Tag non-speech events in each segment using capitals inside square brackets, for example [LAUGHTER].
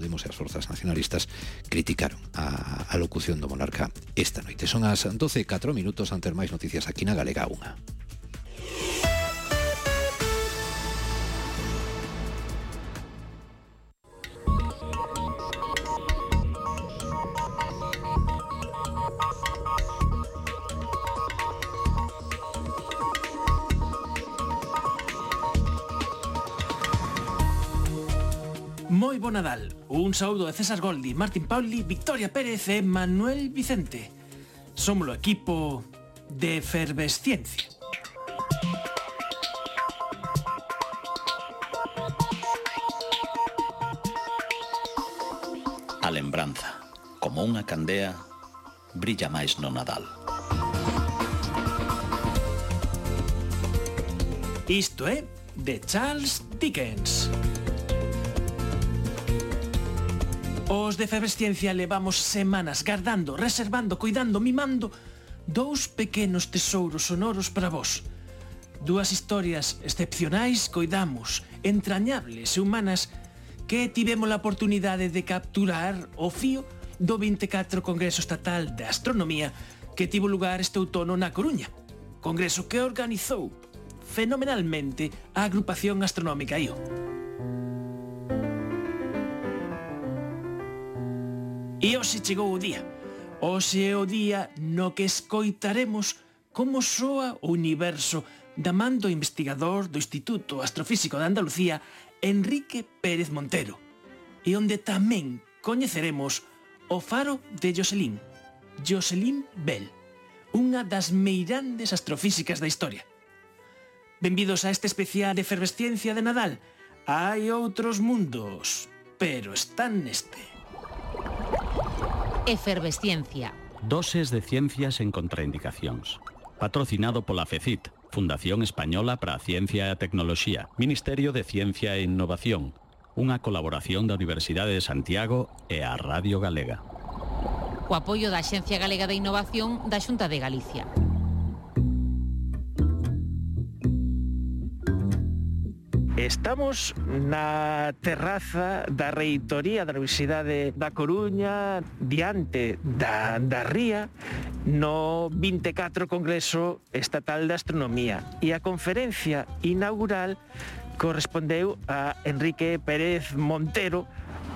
Podemos e as forzas nacionalistas criticaron a a locución do monarca esta noite. Son as 12 4 minutos antes máis noticias aquí na Galega 1. Un saúdo a César Goldi, Martín Pauli, Victoria Pérez e Manuel Vicente. Somos o equipo de efervesciencia. A lembranza, como unha candea, brilla máis no Nadal. Isto é de Charles Dickens. Os de Ciencia levamos semanas gardando, reservando, cuidando, mimando dous pequenos tesouros sonoros para vós. Dúas historias excepcionais coidamos, entrañables e humanas que tivemos a oportunidade de capturar o fío do 24 Congreso Estatal de Astronomía que tivo lugar este outono na Coruña. Congreso que organizou fenomenalmente a agrupación astronómica IO. E hoxe chegou o día. Hoxe é o día no que escoitaremos como soa o universo da man do investigador do Instituto Astrofísico de Andalucía, Enrique Pérez Montero, e onde tamén coñeceremos o faro de Jocelyn, Jocelyn Bell, unha das meirandes astrofísicas da historia. Benvidos a este especial de efervesciencia de Nadal. Hai outros mundos, pero están neste. Efervesciencia. Doses de ciencias en contraindicacións. Patrocinado pola FECIT, Fundación Española para a Ciencia e a Tecnoloxía, Ministerio de Ciencia e Innovación, unha colaboración da Universidade de Santiago e a Radio Galega. O apoio da Axencia Galega de Innovación da Xunta de Galicia. Estamos na terraza da Reitoría da Universidade da Coruña diante da, da Ría no 24 Congreso Estatal de Astronomía. E a conferencia inaugural correspondeu a Enrique Pérez Montero,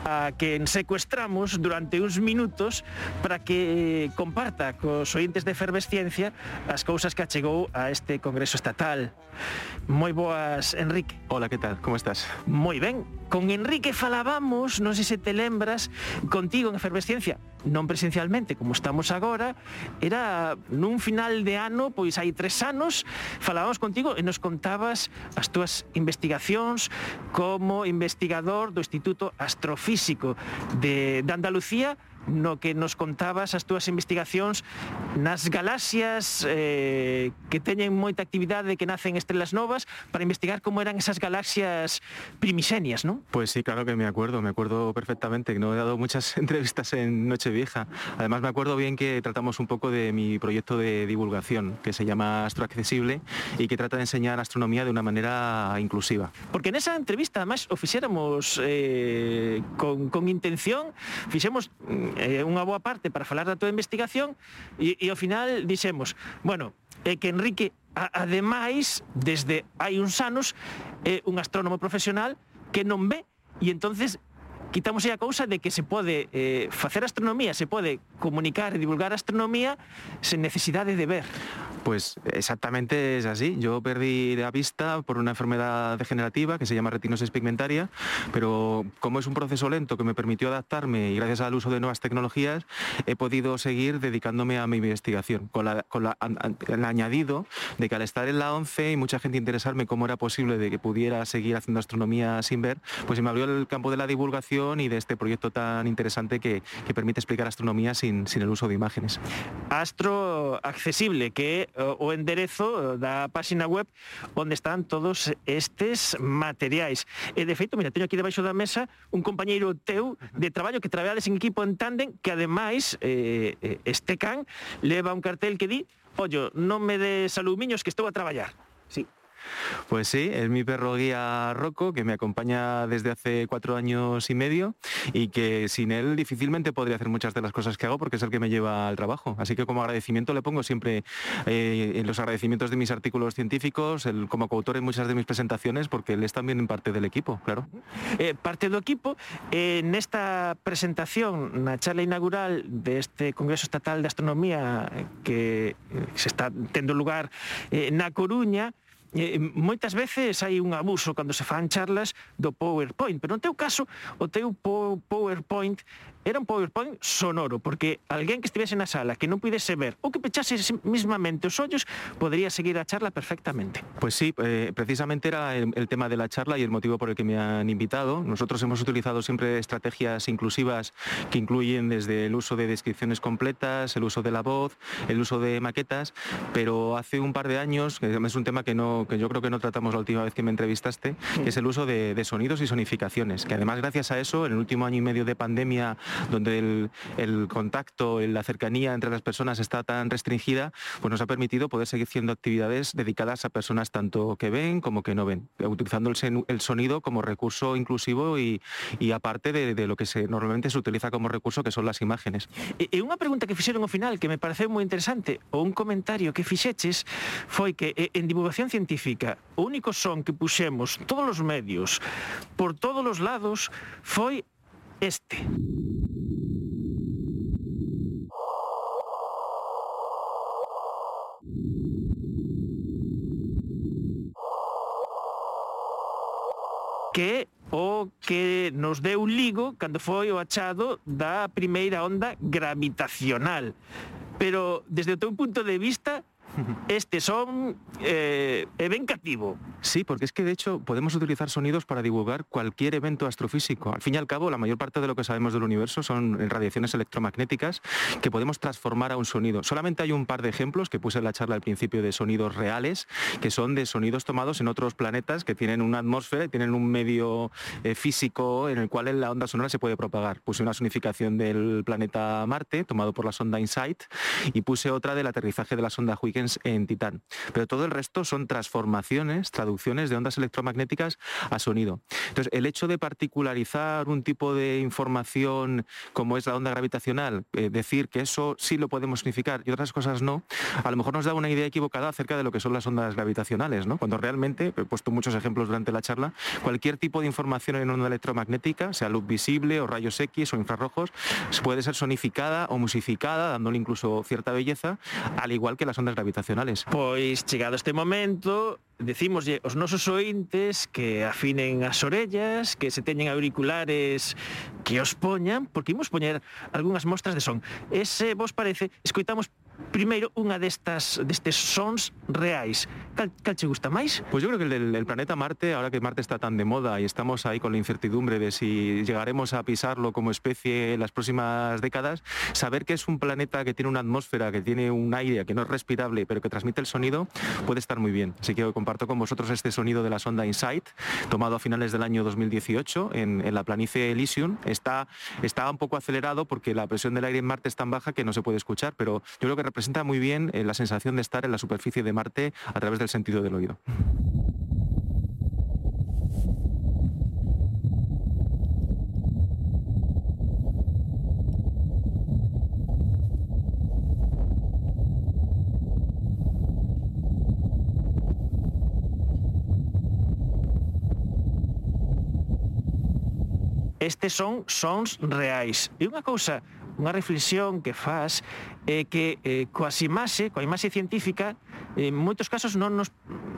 a que secuestramos durante uns minutos para que eh, comparta cos ointes de efervesciencia as cousas que achegou a este Congreso Estatal. Moi boas, Enrique. Hola, que tal? Como estás? Moi ben. Con Enrique falábamos, non sei se te lembras, contigo en efervesciencia, non presencialmente, como estamos agora, era nun final de ano, pois hai tres anos, falábamos contigo e nos contabas as túas investigacións como investigador do Instituto Astrofísico de, de Andalucía no que nos contabas as túas investigacións nas galaxias eh, que teñen moita actividade que nacen estrelas novas para investigar como eran esas galaxias primixenias, ¿no? Pues sí, claro que me acuerdo, me acuerdo perfectamente, que no he dado muchas [LAUGHS] entrevistas en Nochevieja. Además me acuerdo bien que tratamos un poco de mi proyecto de divulgación, que se llama Astroaccesible y que trata de enseñar astronomía de una manera inclusiva. Porque en esa entrevista, además, o fixéramos eh, con, con intención, fixemos é unha boa parte para falar da túa investigación e, e ao final dixemos, bueno, é que Enrique, a, ademais, desde hai uns anos, é un astrónomo profesional que non ve e entonces quitamos a cousa de que se pode eh, facer astronomía, se pode comunicar e divulgar astronomía sen necesidade de ver. Pues exactamente es así. Yo perdí la vista por una enfermedad degenerativa que se llama retinosis pigmentaria, pero como es un proceso lento que me permitió adaptarme y gracias al uso de nuevas tecnologías he podido seguir dedicándome a mi investigación, con, la, con la, el añadido de que al estar en la 11 y mucha gente interesarme cómo era posible de que pudiera seguir haciendo astronomía sin ver, pues se me abrió el campo de la divulgación investigación y de este proyecto tan interesante que, que permite explicar astronomía sin, sin, el uso de imágenes. Astro Accesible, que eh, o enderezo eh, da página web onde están todos estes materiais. E de feito, mira, teño aquí debaixo da mesa un compañeiro teu de traballo que traballades en equipo en tándem que ademais eh, eh, este can leva un cartel que di Ollo, non me des alumiños que estou a traballar. Pues sí, es mi perro guía Rocco, que me acompaña desde hace cuatro años y medio y que sin él difícilmente podría hacer muchas de las cosas que hago porque es el que me lleva al trabajo. Así que como agradecimiento le pongo siempre eh, en los agradecimientos de mis artículos científicos, el, como coautor en muchas de mis presentaciones, porque él es también parte del equipo, claro. Eh, parte do equipo, eh, nesta presentación, na charla inaugural deste Congreso Estatal de Astronomía que se está tendo lugar eh, na Coruña, eh, moitas veces hai un abuso cando se fan charlas do PowerPoint, pero no teu caso, o teu PowerPoint era un PowerPoint sonoro, porque alguén que estivese na sala que non pudese ver ou que pechase mismamente os ollos, podría seguir a charla perfectamente. Pues sí, eh, precisamente era el, el, tema de la charla y el motivo por el que me han invitado. Nosotros hemos utilizado siempre estrategias inclusivas que incluyen desde el uso de descripciones completas, el uso de la voz, el uso de maquetas, pero hace un par de años, que es un tema que, no, que yo creo que no tratamos la última vez que me entrevistaste, que es el uso de, de sonidos y sonificaciones, que además gracias a eso, en el último año y medio de pandemia donde el, contacto, la cercanía entre las personas está tan restringida, pues nos ha permitido poder seguir haciendo actividades dedicadas a personas tanto que ven como que no ven, utilizando el, sonido como recurso inclusivo y, aparte de, lo que normalmente se utiliza como recurso, que son las imágenes. E, e unha pregunta que fixeron ao final que me pareceu moi interesante, ou un comentario que fixeches, foi que en divulgación científica o único son que puxemos todos os medios por todos os lados foi este. que o que nos deu Ligo cando foi o achado da primeira onda gravitacional. Pero desde o teu punto de vista, este son eh, cativo. Sí, porque es que de hecho podemos utilizar sonidos para divulgar cualquier evento astrofísico. Al fin y al cabo, la mayor parte de lo que sabemos del universo son radiaciones electromagnéticas que podemos transformar a un sonido. Solamente hay un par de ejemplos que puse en la charla al principio de sonidos reales, que son de sonidos tomados en otros planetas que tienen una atmósfera y tienen un medio eh, físico en el cual la onda sonora se puede propagar. Puse una sonificación del planeta Marte, tomado por la sonda InSight, y puse otra del aterrizaje de la sonda Huygens en Titán. Pero todo el resto son transformaciones, traducciones de ondas electromagnéticas a sonido. Entonces, el hecho de particularizar un tipo de información como es la onda gravitacional, eh, decir que eso sí lo podemos significar y otras cosas no, a lo mejor nos da una idea equivocada acerca de lo que son las ondas gravitacionales, ¿no? Cuando realmente, he puesto muchos ejemplos durante la charla, cualquier tipo de información en onda electromagnética, sea luz visible o rayos X o infrarrojos, puede ser sonificada o musificada, dándole incluso cierta belleza, al igual que las ondas gravitacionales. habitacionales? Pois, chegado este momento, decimoslle os nosos ointes que afinen as orellas, que se teñen auriculares, que os poñan, porque imos poñer algunhas mostras de son. E se vos parece, escoitamos primeiro unha destas destes sons reais. Cal, cal che gusta máis? Pues yo creo que el planeta Marte, ahora que Marte está tan de moda y estamos ahí con la incertidumbre de si llegaremos a pisarlo como especie en las próximas décadas, saber que es un planeta que tiene una atmósfera, que tiene un aire que no es respirable, pero que transmite el sonido, puede estar muy bien. Así que comparto con vosotros este sonido de la sonda InSight, tomado a finales del año 2018 en, en la planicie Elysium. Está, está un poco acelerado porque la presión del aire en Marte es tan baja que no se puede escuchar, pero yo creo que representa muy bien eh, la sensación de estar en la superficie de Marte a través del sentido del oído. Estes son sons reais. E unha cousa unha reflexión que faz é que eh, coas imaxe, coa imaxe científica, en moitos casos non nos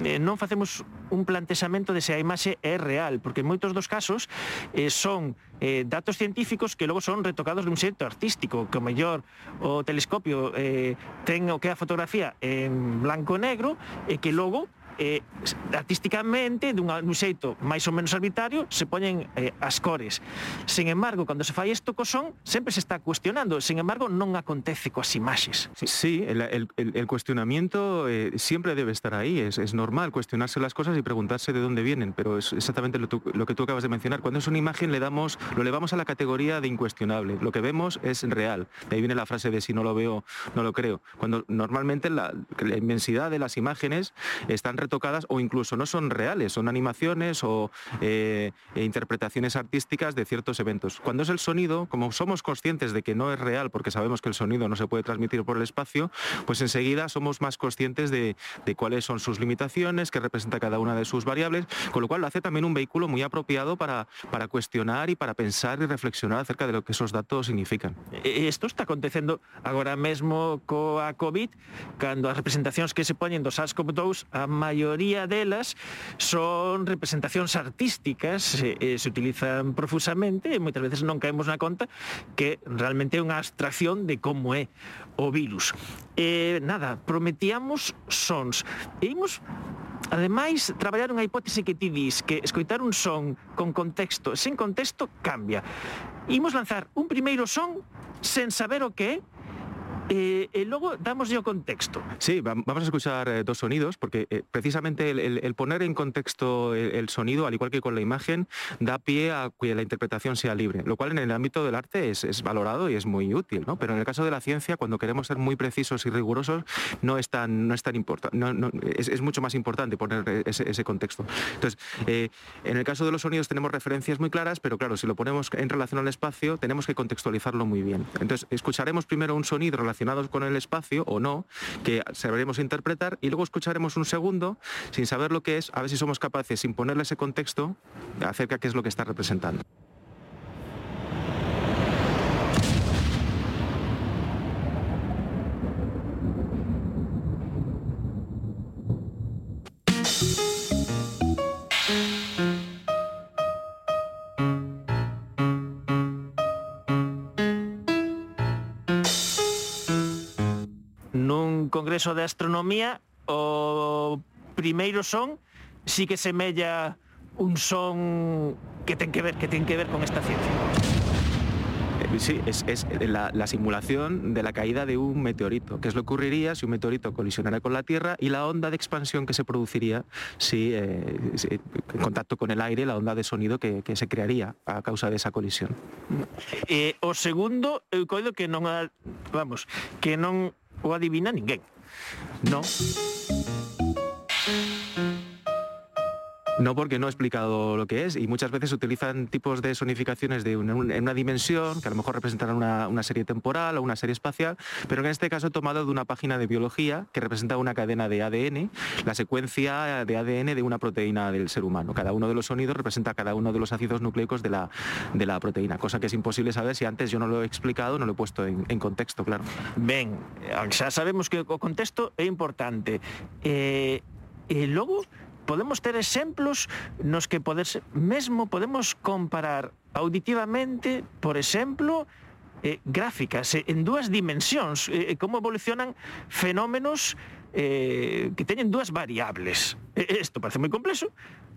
eh, non facemos un plantexamento de se a imaxe é real, porque en moitos dos casos eh, son eh, datos científicos que logo son retocados dun xeito artístico, que o mellor o telescopio eh, ten o que a fotografía en blanco e negro e que logo eh, artísticamente, dun, dun xeito máis ou menos arbitrario, se poñen eh, as cores. Sen embargo, cando se fai isto co son, sempre se está cuestionando. Sen embargo, non acontece coas imaxes. Sí, el, el, el cuestionamiento eh, siempre debe estar ahí. Es, es, normal cuestionarse las cosas y preguntarse de dónde vienen, pero es exactamente lo, tu, lo, que tú acabas de mencionar. Cuando es una imagen, le damos, lo elevamos a la categoría de incuestionable. Lo que vemos es real. De ahí viene la frase de si no lo veo, no lo creo. Cuando normalmente la, la inmensidad de las imágenes están retocadas o incluso no son reales, son animaciones o eh, e interpretaciones artísticas de ciertos eventos. Cuando es el sonido, como somos conscientes de que no es real, porque sabemos que el sonido no se puede transmitir por el espacio, pues enseguida somos más conscientes de, cuáles son sus limitaciones, qué representa cada una de sus variables, con lo cual lo hace también un vehículo muy apropiado para, cuestionar y para pensar y reflexionar acerca de lo que esos datos significan. Isto está acontecendo agora mesmo coa COVID, cando as representacións que se poñen do SARS-CoV-2, a maioría delas son representacións artísticas, se, eh, se utilizan profusamente e moitas veces non caemos na conta que realmente é unha abstracción de como é o virus. E, nada, prometíamos sons. E imos Ademais, traballar unha hipótese que ti dis que escoitar un son con contexto, sen contexto, cambia. Imos lanzar un primeiro son sen saber o que é, Eh, eh, luego damos yo contexto. Sí, vamos a escuchar eh, dos sonidos, porque eh, precisamente el, poner en contexto el, sonido, al igual que con la imagen, da pie a que la interpretación sea libre, lo cual en el ámbito del arte es, es valorado y es muy útil, ¿no? Pero en el caso de la ciencia, cuando queremos ser muy precisos y rigurosos, no es tan, no tan importante, no, no, es, es, mucho más importante poner ese, ese contexto. Entonces, en el caso de los sonidos tenemos referencias muy claras, pero claro, si lo ponemos en relación al espacio, tenemos que contextualizarlo muy bien. Entonces, escucharemos primero un sonido relacionado relacionados con el espacio o no, que sabremos interpretar y luego escucharemos un segundo sin saber lo que es, a ver si somos capaces, sin ponerle ese contexto, acerca qué es lo que está representando. Congreso de Astronomía, o primeiro son si que semella un son que ten que ver que ten que ver con esta ciencia. Eh, sí, es, es la, la, simulación de la caída de un meteorito. ¿Qué es lo que ocurriría si un meteorito colisionara con la Tierra y la onda de expansión que se produciría si, eh, si en contacto con el aire, la onda de sonido que, que se crearía a causa de esa colisión? Eh, o segundo, eu coido que non vamos, que non o adivina ninguén. Non. No porque no he explicado lo que es y muchas veces utilizan tipos de sonificaciones de en una dimensión que a lo mejor representan una, serie temporal o una serie espacial, pero en este caso he tomado de una página de biología que representa una cadena de ADN, la secuencia de ADN de una proteína del ser humano. Cada uno de los sonidos representa cada uno de los ácidos nucleicos de la, de la proteína, cosa que es imposible saber si antes yo no lo he explicado, no lo he puesto en, contexto, claro. Ben, xa sabemos que o contexto é importante. Eh, e logo podemos ter exemplos nos que poder mesmo podemos comparar auditivamente, por exemplo, eh, gráficas eh, en dúas dimensións, eh, eh como evolucionan fenómenos eh, que teñen dúas variables. Isto parece moi complexo,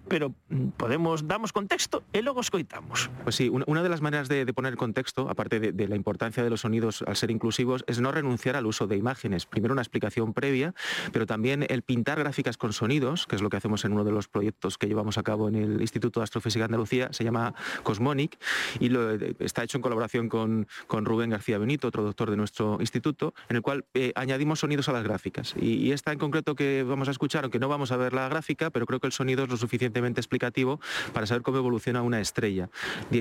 pero mm, podemos damos contexto e logo escoitamos. Pues sí, una de las maneras de, poner contexto, aparte de, la importancia de los sonidos al ser inclusivos, es no renunciar al uso de imágenes. Primero una explicación previa, pero también el pintar gráficas con sonidos, que es lo que hacemos en uno de los proyectos que llevamos a cabo en el Instituto de Astrofísica de Andalucía, se llama Cosmonic, y lo, está hecho en colaboración con, con Rubén García Benito, otro doctor de nuestro instituto, en el cual eh, añadimos sonidos a las gráficas. Y, y esta en concreto que vamos a escuchar, aunque no vamos a ver gráfica, pero creo que el sonido es lo suficiente explicativo para saber cómo evoluciona una estrella.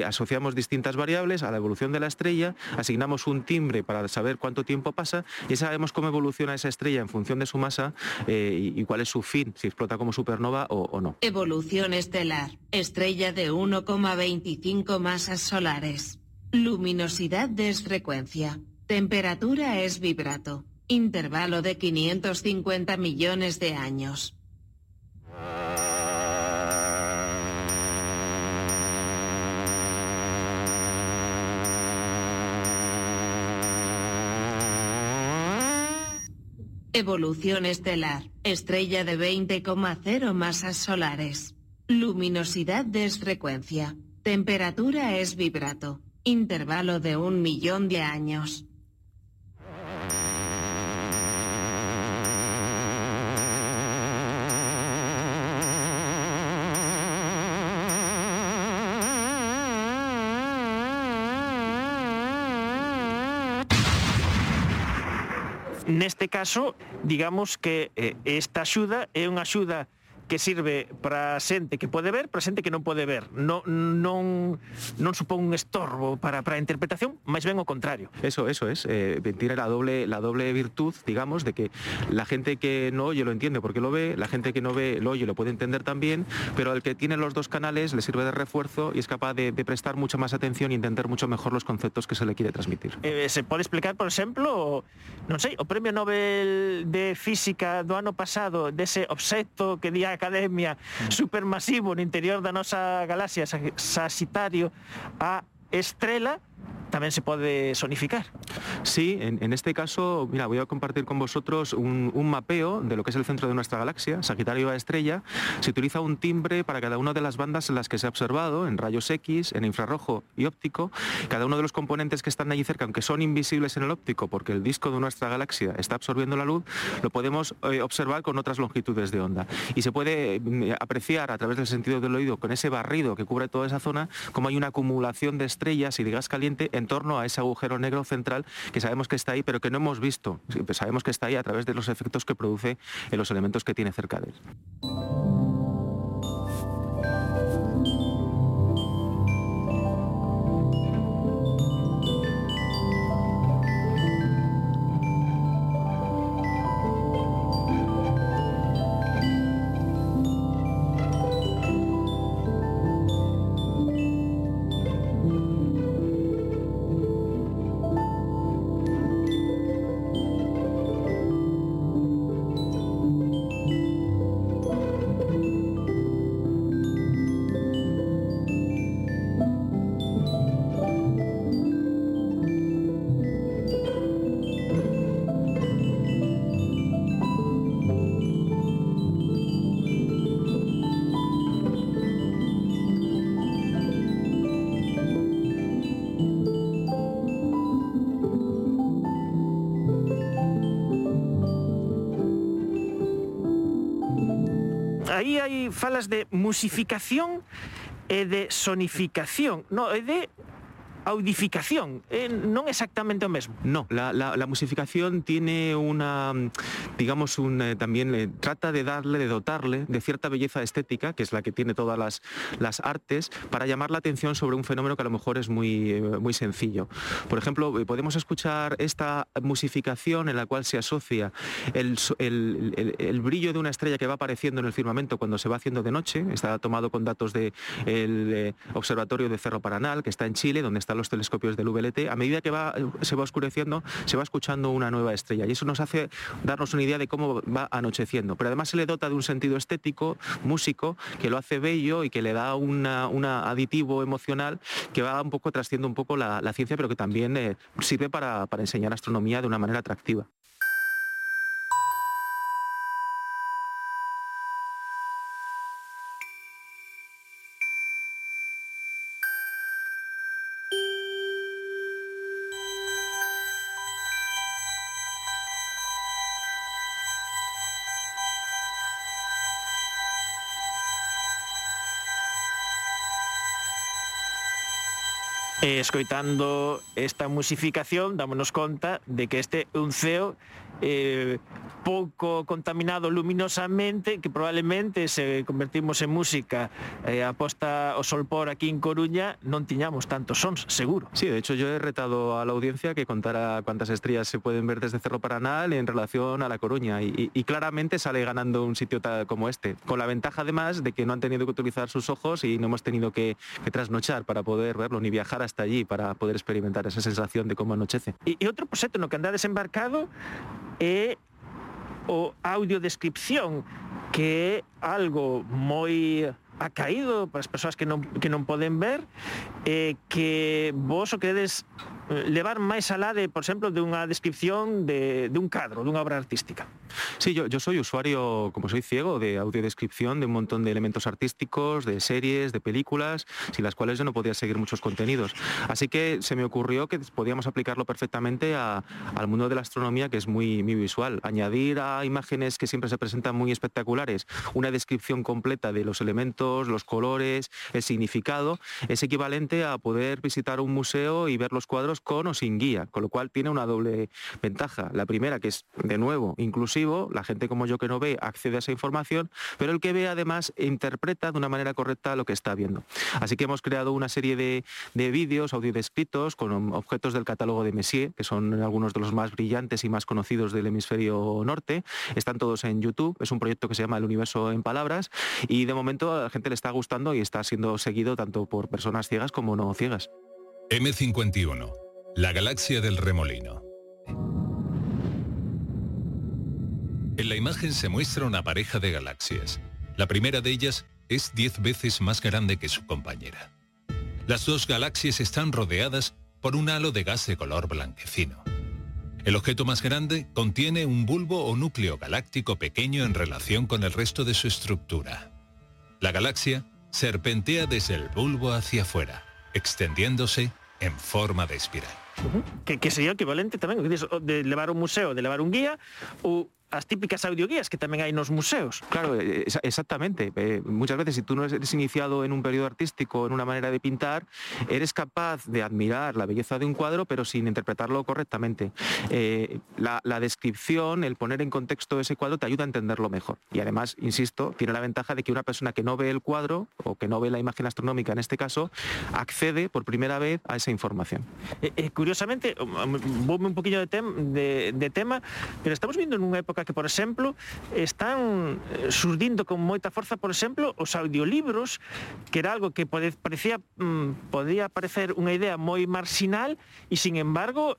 Asociamos distintas variables a la evolución de la estrella, asignamos un timbre para saber cuánto tiempo pasa y sabemos cómo evoluciona esa estrella en función de su masa eh, y, cuál es su fin, si explota como supernova o, o no. Evolución estelar. Estrella de 1,25 masas solares. Luminosidad de frecuencia. Temperatura es vibrato. Intervalo de 550 millones de años. Evolución estelar. Estrella de 20,0 masas solares. Luminosidad de frecuencia. Temperatura es vibrato. Intervalo de un millón de años. neste caso, digamos que eh, esta axuda é unha axuda que sirve para xente que pode ver, para xente que non pode ver. Non, non, non supón un estorbo para, para a interpretación, máis ben o contrario. Eso, eso es. Eh, tiene la doble, la doble virtud, digamos, de que la gente que no oye lo entiende porque lo ve, la gente que no ve lo oye lo puede entender también, pero el que tiene los dos canales le sirve de refuerzo y es capaz de, de prestar mucha más atención y entender mucho mejor los conceptos que se le quiere transmitir. Eh, se pode explicar, por exemplo, non sei, o Premio Nobel de Física do ano pasado dese obxecto que di a academia mm. supermasivo no interior da nosa galaxia Sagitario a estrela también se puede sonificar. Sí, en, este caso, mira, voy a compartir con vosotros un, mapeo de lo que es el centro de nuestra galaxia, Sagitario a Estrella. Se utiliza un timbre para cada una de las bandas en las que se ha observado, en rayos X, en infrarrojo y óptico. Cada uno de los componentes que están allí cerca, aunque son invisibles en el óptico, porque el disco de nuestra galaxia está absorbiendo la luz, lo podemos eh, observar con otras longitudes de onda. Y se puede eh, apreciar a través del sentido del oído, con ese barrido que cubre toda esa zona, como hay una acumulación de estrellas y de gas caliente en torno a ese agujero negro central que sabemos que está ahí, pero que no hemos visto. Sabemos que está ahí a través de los efectos que produce en los elementos que tiene cerca de él. musificación e de sonificación. No, é de audificación, eh, non exactamente o mesmo. No, la, musificación tiene una, digamos, un, eh, también eh, trata de darle, de dotarle de cierta belleza estética, que es la que tiene todas las, las artes, para llamar la atención sobre un fenómeno que a lo mejor es muy, eh, muy sencillo. Por ejemplo, podemos escuchar esta musificación en la cual se asocia el, el, el, el, brillo de una estrella que va apareciendo en el firmamento cuando se va haciendo de noche, está tomado con datos del de Observatorio de Cerro Paranal, que está en Chile, donde está los telescopios del VLT, a medida que va, se va oscureciendo, se va escuchando una nueva estrella. Y eso nos hace darnos una idea de cómo va anocheciendo. Pero además se le dota de un sentido estético, músico, que lo hace bello y que le da una, una aditivo emocional que va un poco trasciendo un poco la, la ciencia, pero que también eh, sirve para, para enseñar astronomía de una manera atractiva. E escoitando esta musificación dámonos conta de que este é un ceo eh, contaminado luminosamente que probablemente se convertimos en música eh, aposta o solpor aquí en Coruña non tiñamos tantos sons, seguro. Sí, de hecho yo he retado a la audiencia que contara cuántas estrellas se pueden ver desde Cerro Paranal en relación a La Coruña y, claramente sale ganando un sitio tal como este, con la ventaja además de que no han tenido que utilizar sus ojos y no hemos tenido que, que trasnochar para poder verlo ni viajar hasta hasta allí para poder experimentar esa sensación de como anochece. E, e outro proxecto no que andades embarcado é o audiodescripción, que é algo moi acaído para as persoas que non, que non poden ver, eh, que vos o queredes levar máis alá de, por exemplo, de unha descripción de, de un cadro, dunha obra artística. Sí, yo, soy usuario, como soy ciego, de audiodescripción de un montón de elementos artísticos, de series, de películas, sin las cuales yo no podía seguir muchos contenidos. Así que se me ocurrió que podíamos aplicarlo perfectamente al mundo de la astronomía, que es muy visual. Añadir a imágenes que siempre se presentan muy espectaculares una descripción completa de los elementos, los colores, el significado, es equivalente a poder visitar un museo y ver los cuadros con o sin guía, con lo cual tiene una doble ventaja. La primera, que es de nuevo inclusivo, la gente como yo que no ve accede a esa información, pero el que ve además interpreta de una manera correcta lo que está viendo. Así que hemos creado una serie de, de vídeos, audio descritos con objetos del catálogo de Messier, que son algunos de los más brillantes y más conocidos del hemisferio norte. Están todos en YouTube. Es un proyecto que se llama El Universo en Palabras y de momento a la gente le está gustando y está siendo seguido tanto por personas ciegas como no ciegas. M51, la galaxia del remolino. En la imagen se muestra una pareja de galaxias. La primera de ellas es 10 veces más grande que su compañera. Las dos galaxias están rodeadas por un halo de gas de color blanquecino. El objeto más grande contiene un bulbo o núcleo galáctico pequeño en relación con el resto de su estructura. La galaxia serpentea desde el bulbo hacia afuera, extendiéndose en forma de espiral. Que, que sería equivalente tamén, que dices, de levar un museo, de levar un guía, ou as típicas audioguías que tamén hai nos museos. Claro, exactamente. Eh, muchas veces si tú no eres iniciado en un periodo artístico, en una manera de pintar, eres capaz de admirar la belleza de un cuadro, pero sin interpretarlo correctamente. Eh, la, la, descripción, el poner en contexto ese cuadro te ayuda a entenderlo mejor. Y además, insisto, tiene la ventaja de que una persona que no ve el cuadro o que no ve la imagen astronómica en este caso, accede por primera vez a esa información. Eh, eh, curiosamente, vou un poquillo de, tem de, de tema, pero estamos viendo en unha época época que, por exemplo, están eh, surdindo con moita forza, por exemplo, os audiolibros, que era algo que pode, parecía, mm, podía parecer unha idea moi marxinal e, sin embargo,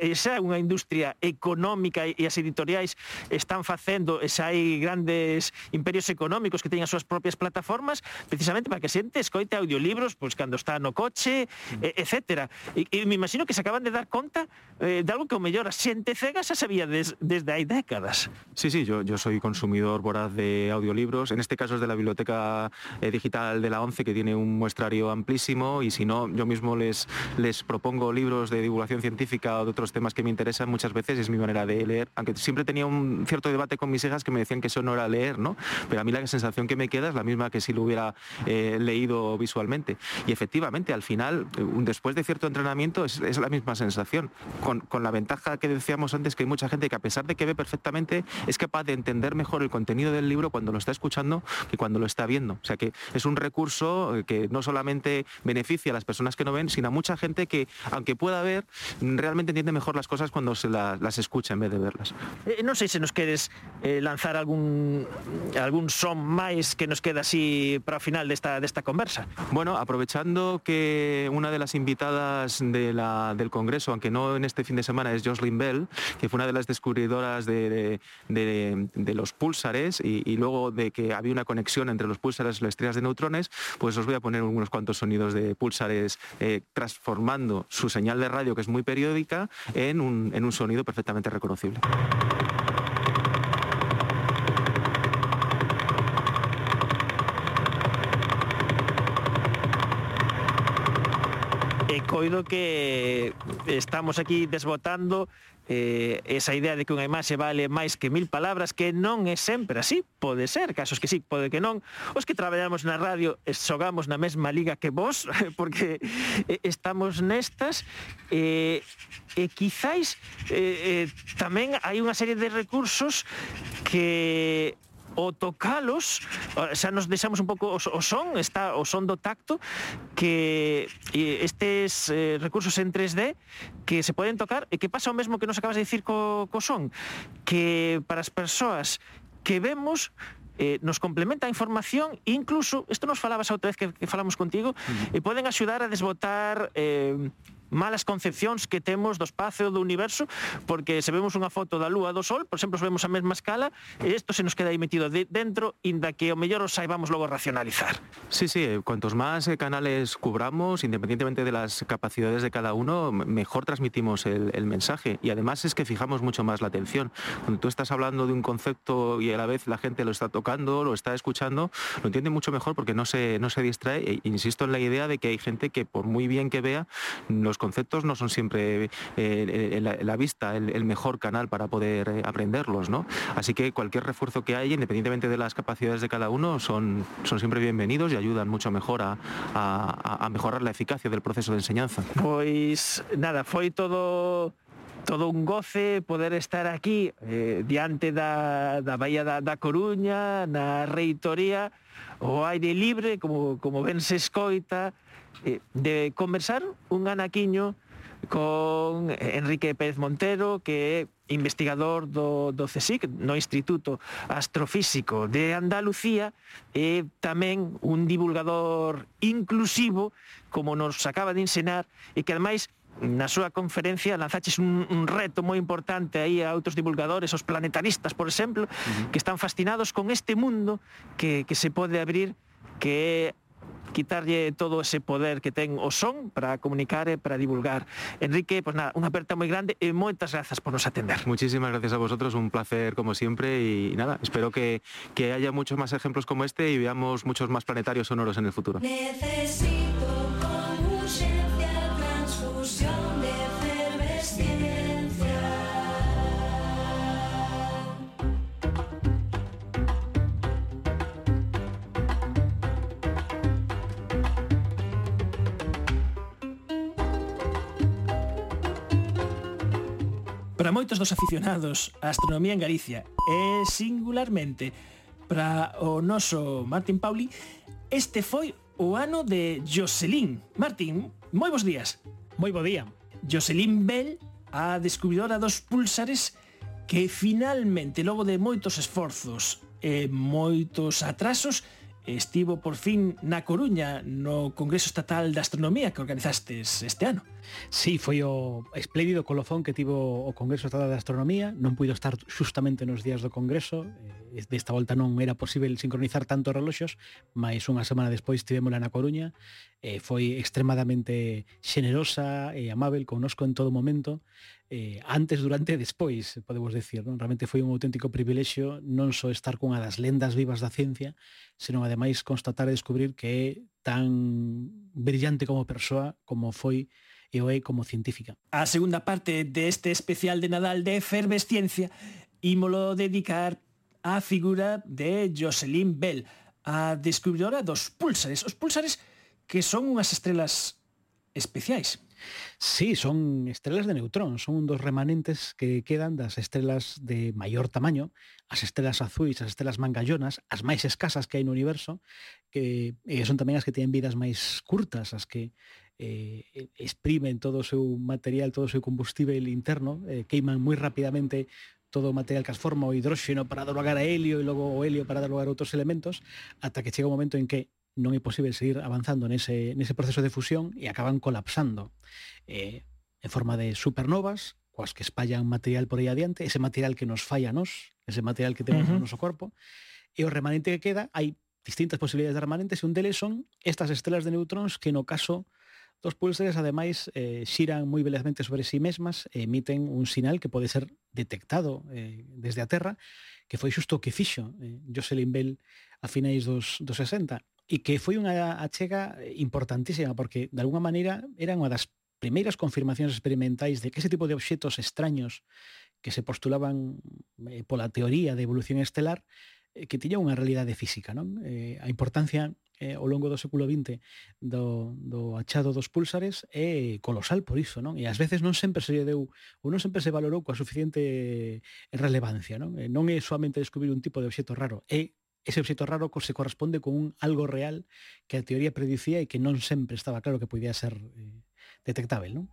esa é unha industria económica e as editoriais están facendo, e xa hai grandes imperios económicos que teñen as súas propias plataformas, precisamente para que a xente escoite audiolibros, pois cando está no coche, etc. E, e me imagino que se acaban de dar conta eh, de algo que o mellor a xente cega xa sabía des, desde hai décadas. Sí, sí, yo, yo soy consumidor voraz de audiolibros, en este caso es de la biblioteca eh, digital de la ONCE que tiene un muestrario amplísimo y si no, yo mismo les, les propongo libros de divulgación científica de otros temas que me interesan muchas veces es mi manera de leer, aunque siempre tenía un cierto debate con mis hijas que me decían que eso no era leer, ¿no? Pero a mí la sensación que me queda es la misma que si lo hubiera eh, leído visualmente. Y efectivamente, al final, después de cierto entrenamiento, es, es la misma sensación, con, con, la ventaja que decíamos antes que hay mucha gente que a pesar de que ve perfectamente, es capaz de entender mejor el contenido del libro cuando lo está escuchando que cuando lo está viendo. O sea que es un recurso eh, que no solamente beneficia a las personas que no ven, sino a mucha gente que, aunque pueda ver, realmente entiende mejor las cosas cuando se la, las escucha en vez de verlas. Eh, non sei se nos queres eh, lanzar algún algún son máis que nos queda así para o final desta, desta conversa. Bueno, aprovechando que una de las invitadas de la, del Congreso, aunque no en este fin de semana, es Jocelyn Bell, que fue una de las descubridoras de, de, de, de los púlsares y, y luego de que había una conexión entre los púlsares y las estrellas de neutrones, pues os voy a poner unos cuantos sonidos de púlsares eh, transformando su señal de radio, que es muy periódica, en un, en un sonido perfectamente reconocible. E coido que estamos aquí desbotando eh, esa idea de que unha imaxe vale máis que mil palabras que non é sempre así, pode ser, casos que sí, pode que non. Os que traballamos na radio eh, xogamos na mesma liga que vos, [LAUGHS] porque eh, estamos nestas, eh, e quizáis eh, eh, tamén hai unha serie de recursos que o tocalos, xa nos deixamos un pouco o, o son, está o son do tacto que estes eh, recursos en 3D que se poden tocar e que pasa o mesmo que nos acabas de dicir co, co son, que para as persoas que vemos eh, nos complementa a información incluso, isto nos falabas outra vez que, que falamos contigo, uh -huh. e poden axudar a desbotar eh, malas concepcións que temos do espacio do universo, porque se vemos unha foto da lúa do sol, por exemplo, se vemos a mesma escala, e isto se nos queda aí metido de dentro, inda que o mellor os saibamos logo racionalizar. Sí, sí, cuantos más eh, canales cubramos, independientemente de las capacidades de cada uno, mejor transmitimos el, el mensaje. Y además es que fijamos mucho más la atención. Cuando tú estás hablando de un concepto y a la vez la gente lo está tocando, lo está escuchando, lo entiende mucho mejor porque no se, no se distrae. E insisto en la idea de que hay gente que por muy bien que vea, los conceptos no son siempre eh, la, la, vista el, el, mejor canal para poder eh, aprenderlos, ¿no? Así que cualquier refuerzo que hay, independientemente de las capacidades de cada uno, son, son siempre bienvenidos y ayudan mucho mejor a, a, a mejorar la eficacia del proceso de enseñanza. Pois nada, foi todo todo un goce poder estar aquí eh, diante da, da Bahía da, da Coruña, na reitoría, o aire libre, como, como ben se escoita, Eh, de conversar un anaquiño con Enrique Pérez Montero, que é investigador do, do CSIC, no Instituto Astrofísico de Andalucía, e tamén un divulgador inclusivo, como nos acaba de ensinar, e que ademais na súa conferencia lanzaches un, un reto moi importante aí a outros divulgadores, os planetaristas, por exemplo, uh -huh. que están fascinados con este mundo que, que se pode abrir que é quitarlle todo ese poder que ten o son para comunicar e para divulgar. Enrique, pues nada, unha aperta moi grande e moitas grazas por nos atender. Muchísimas gracias a vosotros, un placer como siempre y nada, espero que, que haya muchos más ejemplos como este y veamos muchos más planetarios sonoros en el futuro. Necesito para moitos dos aficionados a astronomía en Galicia e singularmente para o noso Martín Pauli, este foi o ano de Jocelyn. Martín, moi bons días. Moi bo día. Jocelyn Bell, a descubridora dos púlsares que finalmente, logo de moitos esforzos e moitos atrasos, estivo por fin na Coruña no Congreso Estatal de Astronomía que organizastes este ano. Sí, foi o espléndido colofón que tivo o Congreso Estatal de Astronomía, non puido estar xustamente nos días do Congreso, eh, desta volta non era posible sincronizar tantos reloxos, mas unha semana despois tivémola na Coruña, eh, foi extremadamente xenerosa e amável connosco en todo momento, eh, antes, durante e despois, podemos decir. Non? Realmente foi un auténtico privilexio non só estar cunha das lendas vivas da ciencia, senón ademais constatar e descubrir que é tan brillante como persoa como foi e o é como científica. A segunda parte deste especial de Nadal de Efervesciencia ímolo dedicar á figura de Jocelyn Bell, a descubridora dos púlsares. Os púlsares que son unhas estrelas especiais. Sí, son estrelas de neutrón, son dos remanentes que quedan das estrelas de maior tamaño, as estrelas azuis, as estrelas mangallonas, as máis escasas que hai no universo, que eh, son tamén as que teñen vidas máis curtas, as que eh, exprimen todo o seu material, todo o seu combustible interno, eh, queiman moi rapidamente todo o material que as forma o hidróxeno para dar lugar a helio e logo o helio para dar lugar a outros elementos, ata que chega o momento en que non é posible seguir avanzando nese, nese proceso de fusión e acaban colapsando eh, en forma de supernovas coas que espallan material por aí adiante, ese material que nos falla a nos, ese material que temos uh -huh. no noso corpo, e o remanente que queda, hai distintas posibilidades de remanentes e un deles son estas estelas de neutróns que no caso Dos pulsares ademais, eh, xiran moi velozmente sobre si sí mesmas e emiten un sinal que pode ser detectado eh, desde a Terra, que foi xusto o que fixo eh, Jocelyn Bell a finais dos, dos 60 e que foi unha achega importantísima porque de alguna maneira eran unha das primeiras confirmacións experimentais de que ese tipo de obxetos extraños que se postulaban eh, pola teoría de evolución estelar eh, que tiña unha realidade física, non? Eh, a importancia eh, ao longo do século XX do, do achado dos púlsares é colosal por iso, non? E ás veces non sempre se deu ou non sempre se valorou coa suficiente relevancia, non? E non é somente descubrir un tipo de obxeto raro, é ese obxeto raro se corresponde con un algo real que a teoría predicía e que non sempre estaba claro que podía ser eh, detectável, non?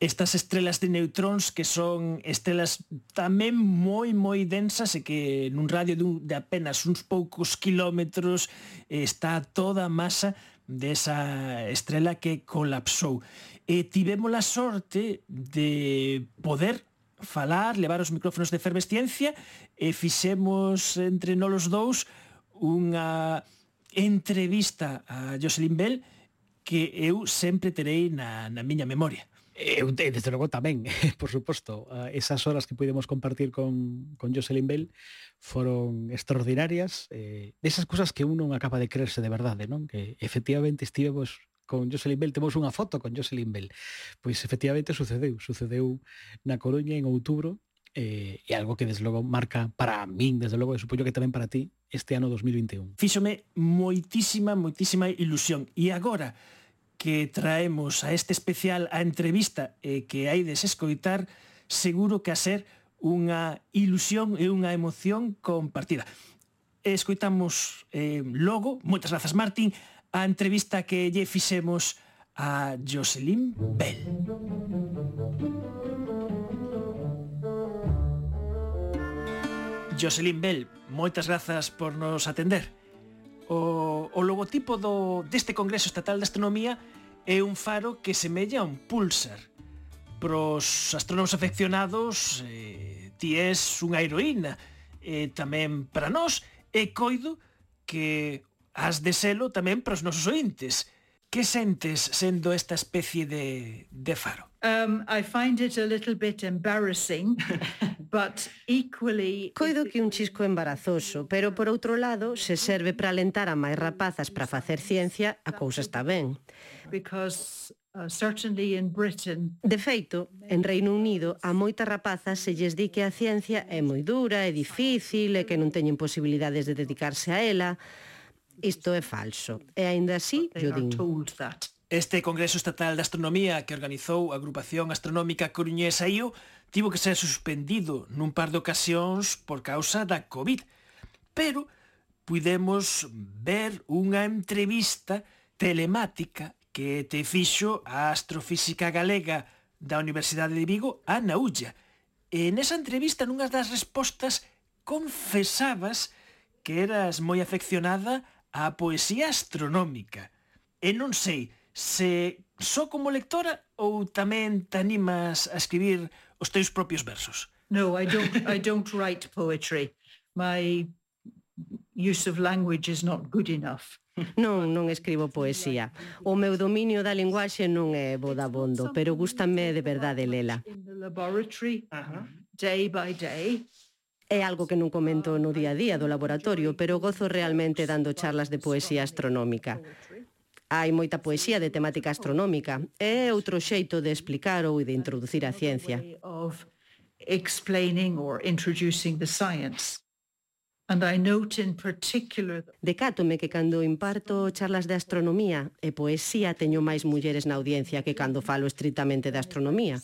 Estas estrelas de neutróns que son estrelas tamén moi moi densas e que nun radio dun, de apenas uns poucos kilómetros eh, está toda a masa desa estrela que colapsou. E tivemos a sorte de poder falar, levar os micrófonos de Fervesciencia e fixemos entre nolos dous unha entrevista a Jocelyn Bell que eu sempre terei na, na miña memoria. Eu, desde logo tamén, [LAUGHS] por suposto, ah, esas horas que pudemos compartir con, con Jocelyn Bell foron extraordinarias, eh, desas cousas que un non acaba de creerse de verdade, non? Que efectivamente estivemos con Jocelyn Bell, temos unha foto con Jocelyn Bell. Pois efectivamente sucedeu, sucedeu na Coruña en outubro eh, e algo que desde logo marca para min, desde logo, e supoño que tamén para ti, este ano 2021. Fíxome moitísima, moitísima ilusión. E agora que traemos a este especial a entrevista eh, que hai de escoitar, seguro que a ser unha ilusión e unha emoción compartida. Escoitamos eh, logo, moitas grazas Martín, a entrevista que lle fixemos a Jocelyn Bell. Jocelyn Bell, moitas grazas por nos atender. O, o logotipo do, deste Congreso Estatal de Astronomía é un faro que semella un pulsar. Pros astrónomos afeccionados, eh, ti és unha heroína. E eh, tamén para nós, e coido que has de selo tamén para os nosos ointes. Que sentes sendo esta especie de, de faro? Um, I find it a little bit embarrassing, [LAUGHS] but equally... Coido que un chisco embarazoso, pero por outro lado, se serve para alentar a máis rapazas para facer ciencia, a cousa está ben. Because uh, certainly in Britain, De feito, en Reino Unido a moitas rapazas se lles di que a ciencia é moi dura, é difícil, e que non teñen posibilidades de dedicarse a ela, Isto é falso. E aínda así, yo din. Este Congreso Estatal de Astronomía que organizou a agrupación astronómica coruñesa IO tivo que ser suspendido nun par de ocasións por causa da COVID. Pero pudemos ver unha entrevista telemática que te fixo a astrofísica galega da Universidade de Vigo, Ana Ulla. E nesa entrevista, nunhas das respostas, confesabas que eras moi afeccionada a poesía astronómica. E non sei se só como lectora ou tamén te animas a escribir os teus propios versos. No, I don't I don't write poetry. My use of language is not good enough. Non, non escribo poesía. O meu dominio da linguaxe non é bodabondo, pero gustame de verdade lela. In the laboratory, uh -huh. day by day, É algo que non comento no día a día do laboratorio, pero gozo realmente dando charlas de poesía astronómica. Hai moita poesía de temática astronómica. É outro xeito de explicar ou de introducir a ciencia. Decátome que cando imparto charlas de astronomía e poesía teño máis mulleres na audiencia que cando falo estritamente de astronomía.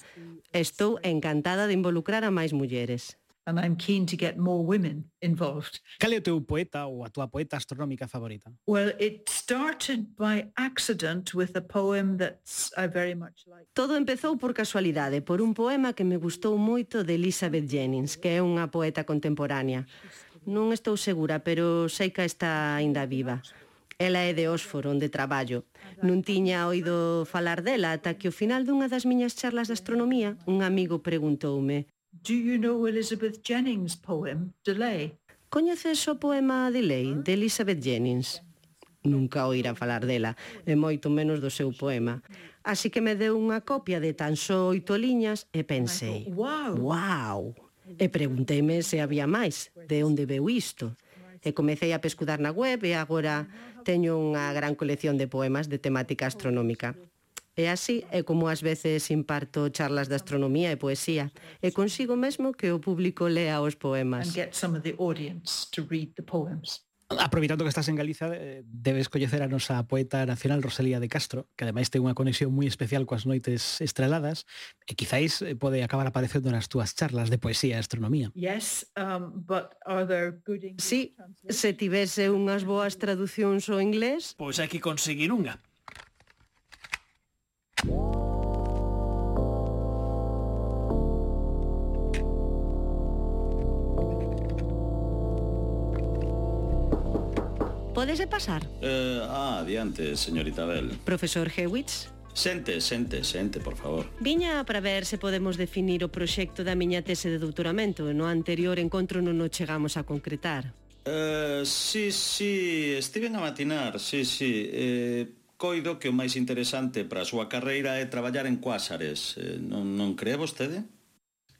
Estou encantada de involucrar a máis mulleres and I'm keen to get more women involved. Cal é o teu poeta ou a tua poeta astronómica favorita? Well, it started by accident with a poem that I very much like. Todo empezou por casualidade, por un poema que me gustou moito de Elizabeth Jennings, que é unha poeta contemporánea. Non estou segura, pero sei que está aínda viva. Ela é de Oxford, onde traballo. Non tiña oído falar dela ata que ao final dunha das miñas charlas de astronomía un amigo preguntoume Do you know Elizabeth Jennings' poem, Delay? Coñeces o poema Delay, de Elizabeth Jennings? Nunca oíra falar dela, e moito menos do seu poema. Así que me deu unha copia de tan só oito liñas e pensei, wow. wow. E pregunteime se había máis, de onde veu isto. E comecei a pescudar na web e agora teño unha gran colección de poemas de temática astronómica. E así é como ás veces imparto charlas de astronomía e poesía, e consigo mesmo que o público lea os poemas. Aproveitando que estás en Galiza, eh, debes coñecer a nosa poeta nacional Rosalía de Castro, que ademais ten unha conexión moi especial coas noites estreladas, e quizáis eh, pode acabar aparecendo nas túas charlas de poesía e astronomía. Yes, um, but are there good English sí, se tivese unhas boas traducións ao inglés... Pois hai que conseguir unha. Pódese pasar? Eh, ah, adiante, señorita Bell. Profesor Hewitz? Sente, sente, sente, por favor. Viña para ver se podemos definir o proxecto da miña tese de doutoramento. No anterior encontro non nos chegamos a concretar. Eh, sí, sí, estiven a matinar, sí, sí. Eh, Coido que o máis interesante para a súa carreira é traballar en Cuásares. Eh, non, non cree vostede?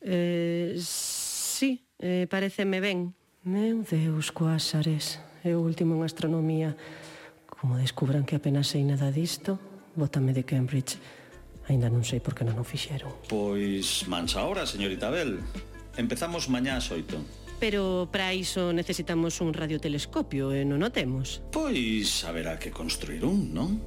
Eh, sí, eh, pareceme ben. Meu Deus, Cuásares, é o último en astronomía. Como descubran que apenas sei nada disto, bótame de Cambridge. Ainda non sei por que non o fixeron. Pois, mansa hora, señorita Bel. Empezamos mañá ás oito pero para iso necesitamos un radiotelescopio e non o temos. Pois haberá que construir un, non?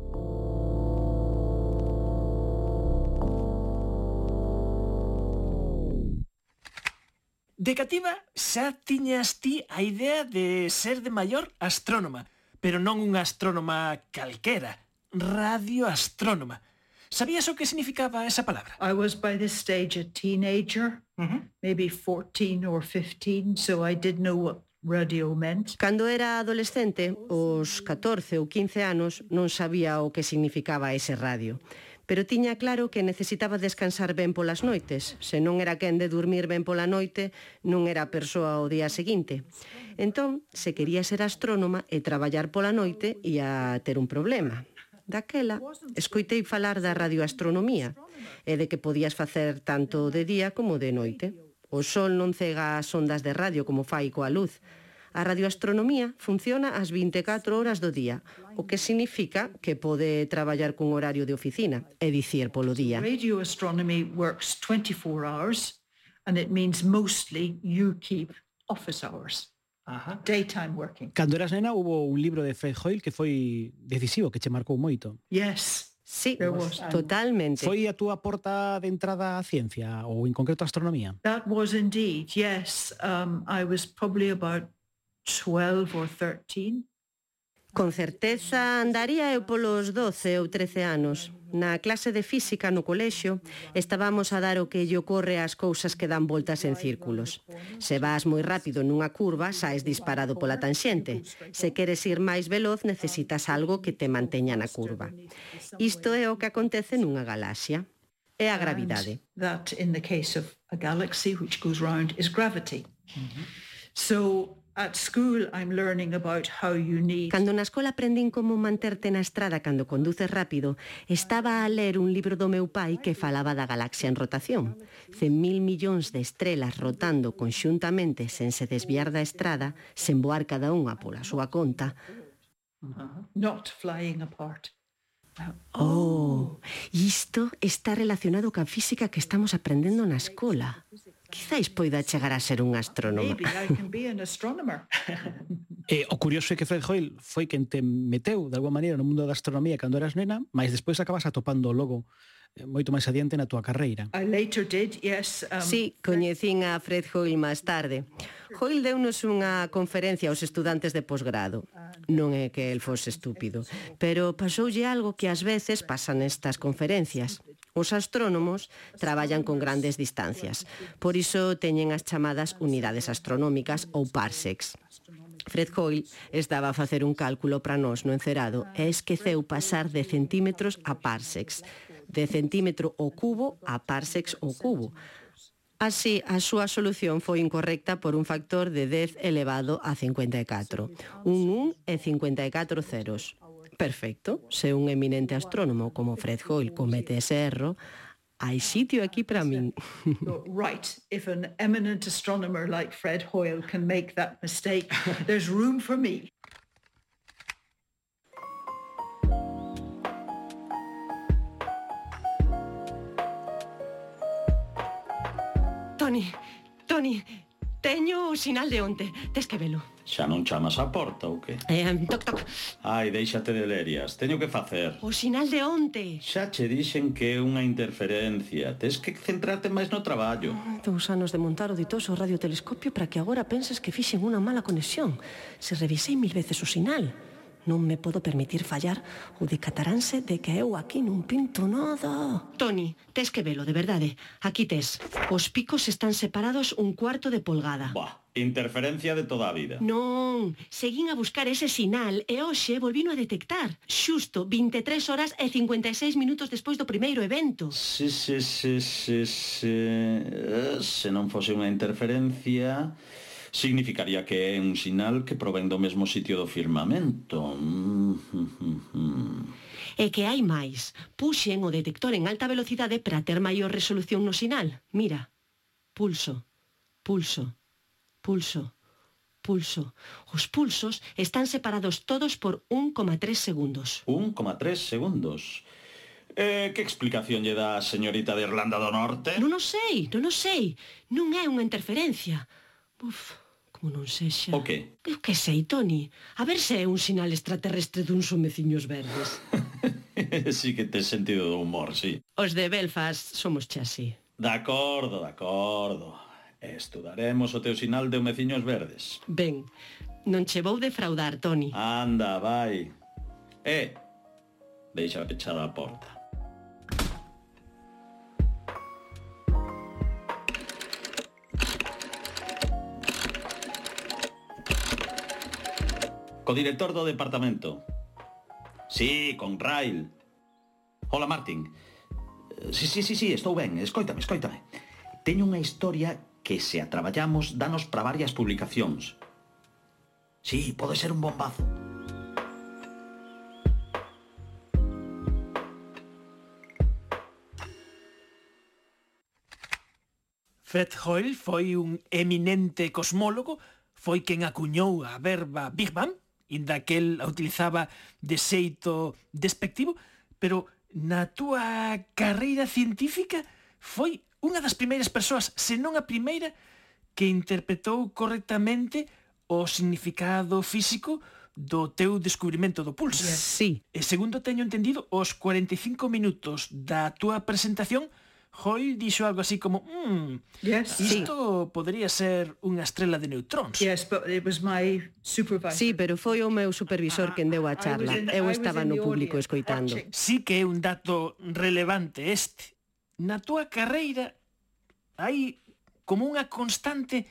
De cativa xa tiñas ti a idea de ser de maior astrónoma, pero non unha astrónoma calquera, radioastrónoma. Sabías o que significaba esa palabra? I was by this stage a teenager maybe 14 or 15, so I did know what radio meant. Cando era adolescente, os 14 ou 15 anos, non sabía o que significaba ese radio pero tiña claro que necesitaba descansar ben polas noites. Se non era quen de dormir ben pola noite, non era persoa o día seguinte. Entón, se quería ser astrónoma e traballar pola noite, ia ter un problema. Daquela, escoitei falar da radioastronomía e de que podías facer tanto de día como de noite. O sol non cega as ondas de radio como fai coa luz. A radioastronomía funciona ás 24 horas do día, o que significa que pode traballar cun horario de oficina, é dicir, polo día. Radio astronomy works 24 hours and it means mostly you keep office hours. Ajá. Daytime working. Cando eras nena hubo un libro de Fred Hoyle que foi decisivo, que che marcou moito. Yes. Sí, was, totalmente. Foi a túa porta de entrada á ciencia ou en concreto a astronomía? That was indeed. Yes, um, I was probably about 12 or 13. Con certeza andaría eu polos 12 ou 13 anos. Na clase de física no colexio estábamos a dar o que lle ocorre ás cousas que dan voltas en círculos. Se vas moi rápido nunha curva, saes disparado pola tanxente. Se queres ir máis veloz, necesitas algo que te manteña na curva. Isto é o que acontece nunha galaxia. É a gravidade. That in the case of a galaxy which goes round is gravity. So At school I'm learning about how you need. Cando na escola aprendín como manterte na estrada cando conduces rápido, estaba a ler un libro do meu pai que falaba da galaxia en rotación. 100.000 millóns de estrelas rotando conxuntamente sen se desviar da estrada, sen voar cada unha pola súa conta. Not flying apart. Oh, isto está relacionado ca física que estamos aprendendo na escola. Quizáis poida chegar a ser un astrónomo. [LAUGHS] eh, o curioso é que Fred Hoyle foi quen te meteu, de alguma maneira, no mundo da astronomía cando eras nena, mas despois acabas atopando logo moito máis adiante na túa carreira. Sí, coñecín a Fred Hoyle máis tarde. Hoyle deunos unha conferencia aos estudantes de posgrado. Non é que el fose estúpido, pero pasoulle algo que ás veces pasa nestas conferencias. Os astrónomos traballan con grandes distancias, por iso teñen as chamadas unidades astronómicas ou parsecs. Fred Hoyle estaba a facer un cálculo para nós no encerado e esqueceu pasar de centímetros a parsecs de centímetro o cubo a parsecs o cubo. Así, a súa solución foi incorrecta por un factor de 10 elevado a 54. Un 1 e 54 ceros. Perfecto. Se un eminente astrónomo como Fred Hoyle comete ese erro, hai sitio aquí para min. right, if an eminent astronomer like Fred Hoyle can make that mistake, there's room for me. Tony, Tony, teño o sinal de onte, tes que velo. Xa non chamas a porta ou que? Eh, toc, toc. Ai, déixate de lerias, teño que facer. O sinal de onte. Xa che dixen que é unha interferencia, tes que centrarte máis no traballo. Dous anos de montar o ditoso radiotelescopio para que agora penses que fixen unha mala conexión. Se revisei mil veces o sinal. Non me podo permitir fallar ou decataranse de que eu aquí non pinto nada. Tony, tes que velo, de verdade. Aquí tes. Os picos están separados un cuarto de polgada. Buah, interferencia de toda a vida. Non, seguín a buscar ese sinal e hoxe volvino a detectar. Xusto 23 horas e 56 minutos despois do primeiro evento. Si, si, si, si, si. Eh, se non fose unha interferencia significaría que é un sinal que provén do mesmo sitio do firmamento. E que hai máis. Puxen o detector en alta velocidade para ter maior resolución no sinal. Mira. Pulso. Pulso. Pulso. Pulso. Os pulsos están separados todos por 1,3 segundos. 1,3 segundos. Eh, que explicación lle dá a señorita de Irlanda do Norte? Non o sei, non o sei. Non é unha interferencia. Uf, como non sexa... O que? Eu que sei, Toni. A ver se é un sinal extraterrestre dun someciños verdes. [LAUGHS] sí que te sentido do humor, sí. Os de Belfast somos che así. De acordo, de acordo. Estudaremos o teu sinal de homeciños verdes. Ben, non che vou defraudar, Toni. Anda, vai. Eh, deixa pechada a porta. Co director do departamento. Sí, con Rail. Hola, Martín. Eh, sí, sí, sí, sí, estou ben, escoítame, escoítame. Teño unha historia que se a traballamos danos para varias publicacións. Sí, pode ser un bombazo. Fred Hoyle foi un eminente cosmólogo, foi quen acuñou a verba Big Bang inda que el a utilizaba de xeito despectivo, pero na túa carreira científica foi unha das primeiras persoas, se non a primeira, que interpretou correctamente o significado físico do teu descubrimento do pulso. Sí. E segundo teño entendido, os 45 minutos da túa presentación Hoy dixo algo así como, "Mm, yes, isto sí. podría ser unha estrela de neutróns." Yes, but it was my supervisor. Sí, pero foi o meu supervisor quen deu a ah, charla. In, Eu estaba no público audience. escoitando. Sí que é un dato relevante este. Na túa carreira hai como unha constante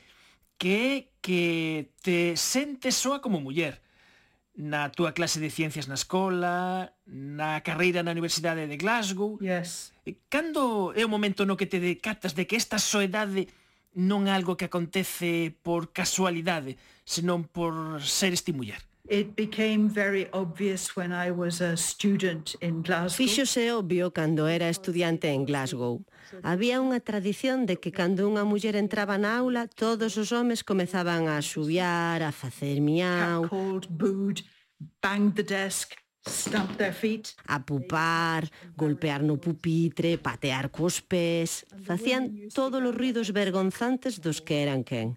que é que te sentes soa como muller na túa clase de ciencias na escola, na carreira na Universidade de Glasgow. Yes. Eh, cando é o momento no que te decatas de que esta soedade non é algo que acontece por casualidade, senón por ser esti muller? It became very obvious Fíxose obvio cando era estudiante en Glasgow. Había unha tradición de que cando unha muller entraba na aula, todos os homes comezaban a xubiar, a facer miau, bang the desk, stomp their a pupar, golpear no pupitre, patear cos pés. Facían todos os ruidos vergonzantes dos que eran quen.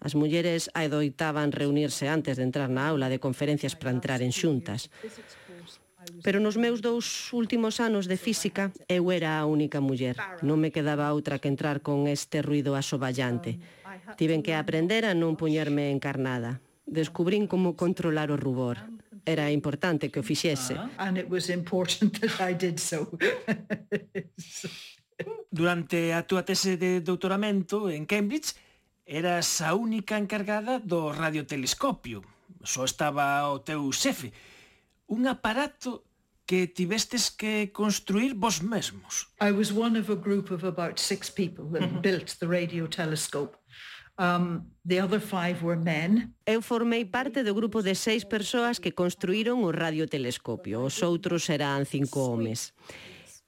As mulleres adoitaban reunirse antes de entrar na aula de conferencias para entrar en xuntas. Pero nos meus dous últimos anos de física eu era a única muller. Non me quedaba outra que entrar con este ruido asoballante. Tiven que aprender a non puñerme encarnada. Descubrín como controlar o rubor. Era importante que o fixese. Ah, and it was important that I did so. Durante a túa tese de doutoramento en Cambridge, Eras a única encargada do radiotelescopio. Só estaba o teu xefe. Un aparato que tivestes que construir vos mesmos. I was one of a group of about six people that mhm. built the radio telescope. Um, the other five were men. Eu formei parte do grupo de seis persoas que construíron o radiotelescopio. Os outros eran cinco homes.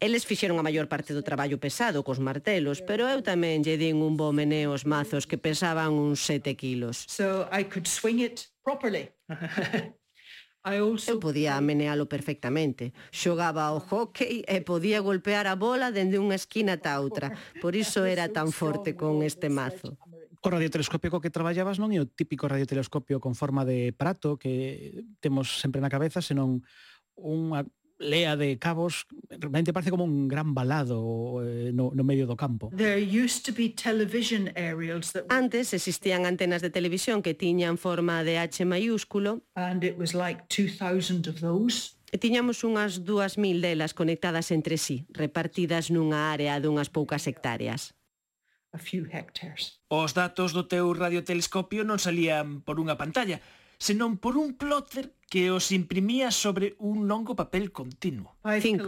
Eles fixeron a maior parte do traballo pesado cos martelos, pero eu tamén lle din un bo meneo os mazos que pesaban uns 7 kilos. So I could swing it properly. [LAUGHS] Eu podía menealo perfectamente. Xogaba ao hockey e podía golpear a bola dende unha esquina ata outra. Por iso era tan forte con este mazo. O radiotelescopio co que traballabas non é o típico radiotelescopio con forma de prato que temos sempre na cabeza, senón unha lea de cabos realmente parece como un gran balado eh, no, no medio do campo. Antes existían antenas de televisión que tiñan forma de H maiúsculo. And it was like 2000 of those. E tiñamos unhas 2000 delas conectadas entre sí, repartidas nunha área dunhas poucas hectáreas. A few hectares. Os datos do teu radiotelescopio non salían por unha pantalla, senón por un plotter que os imprimía sobre un longo papel continuo. 5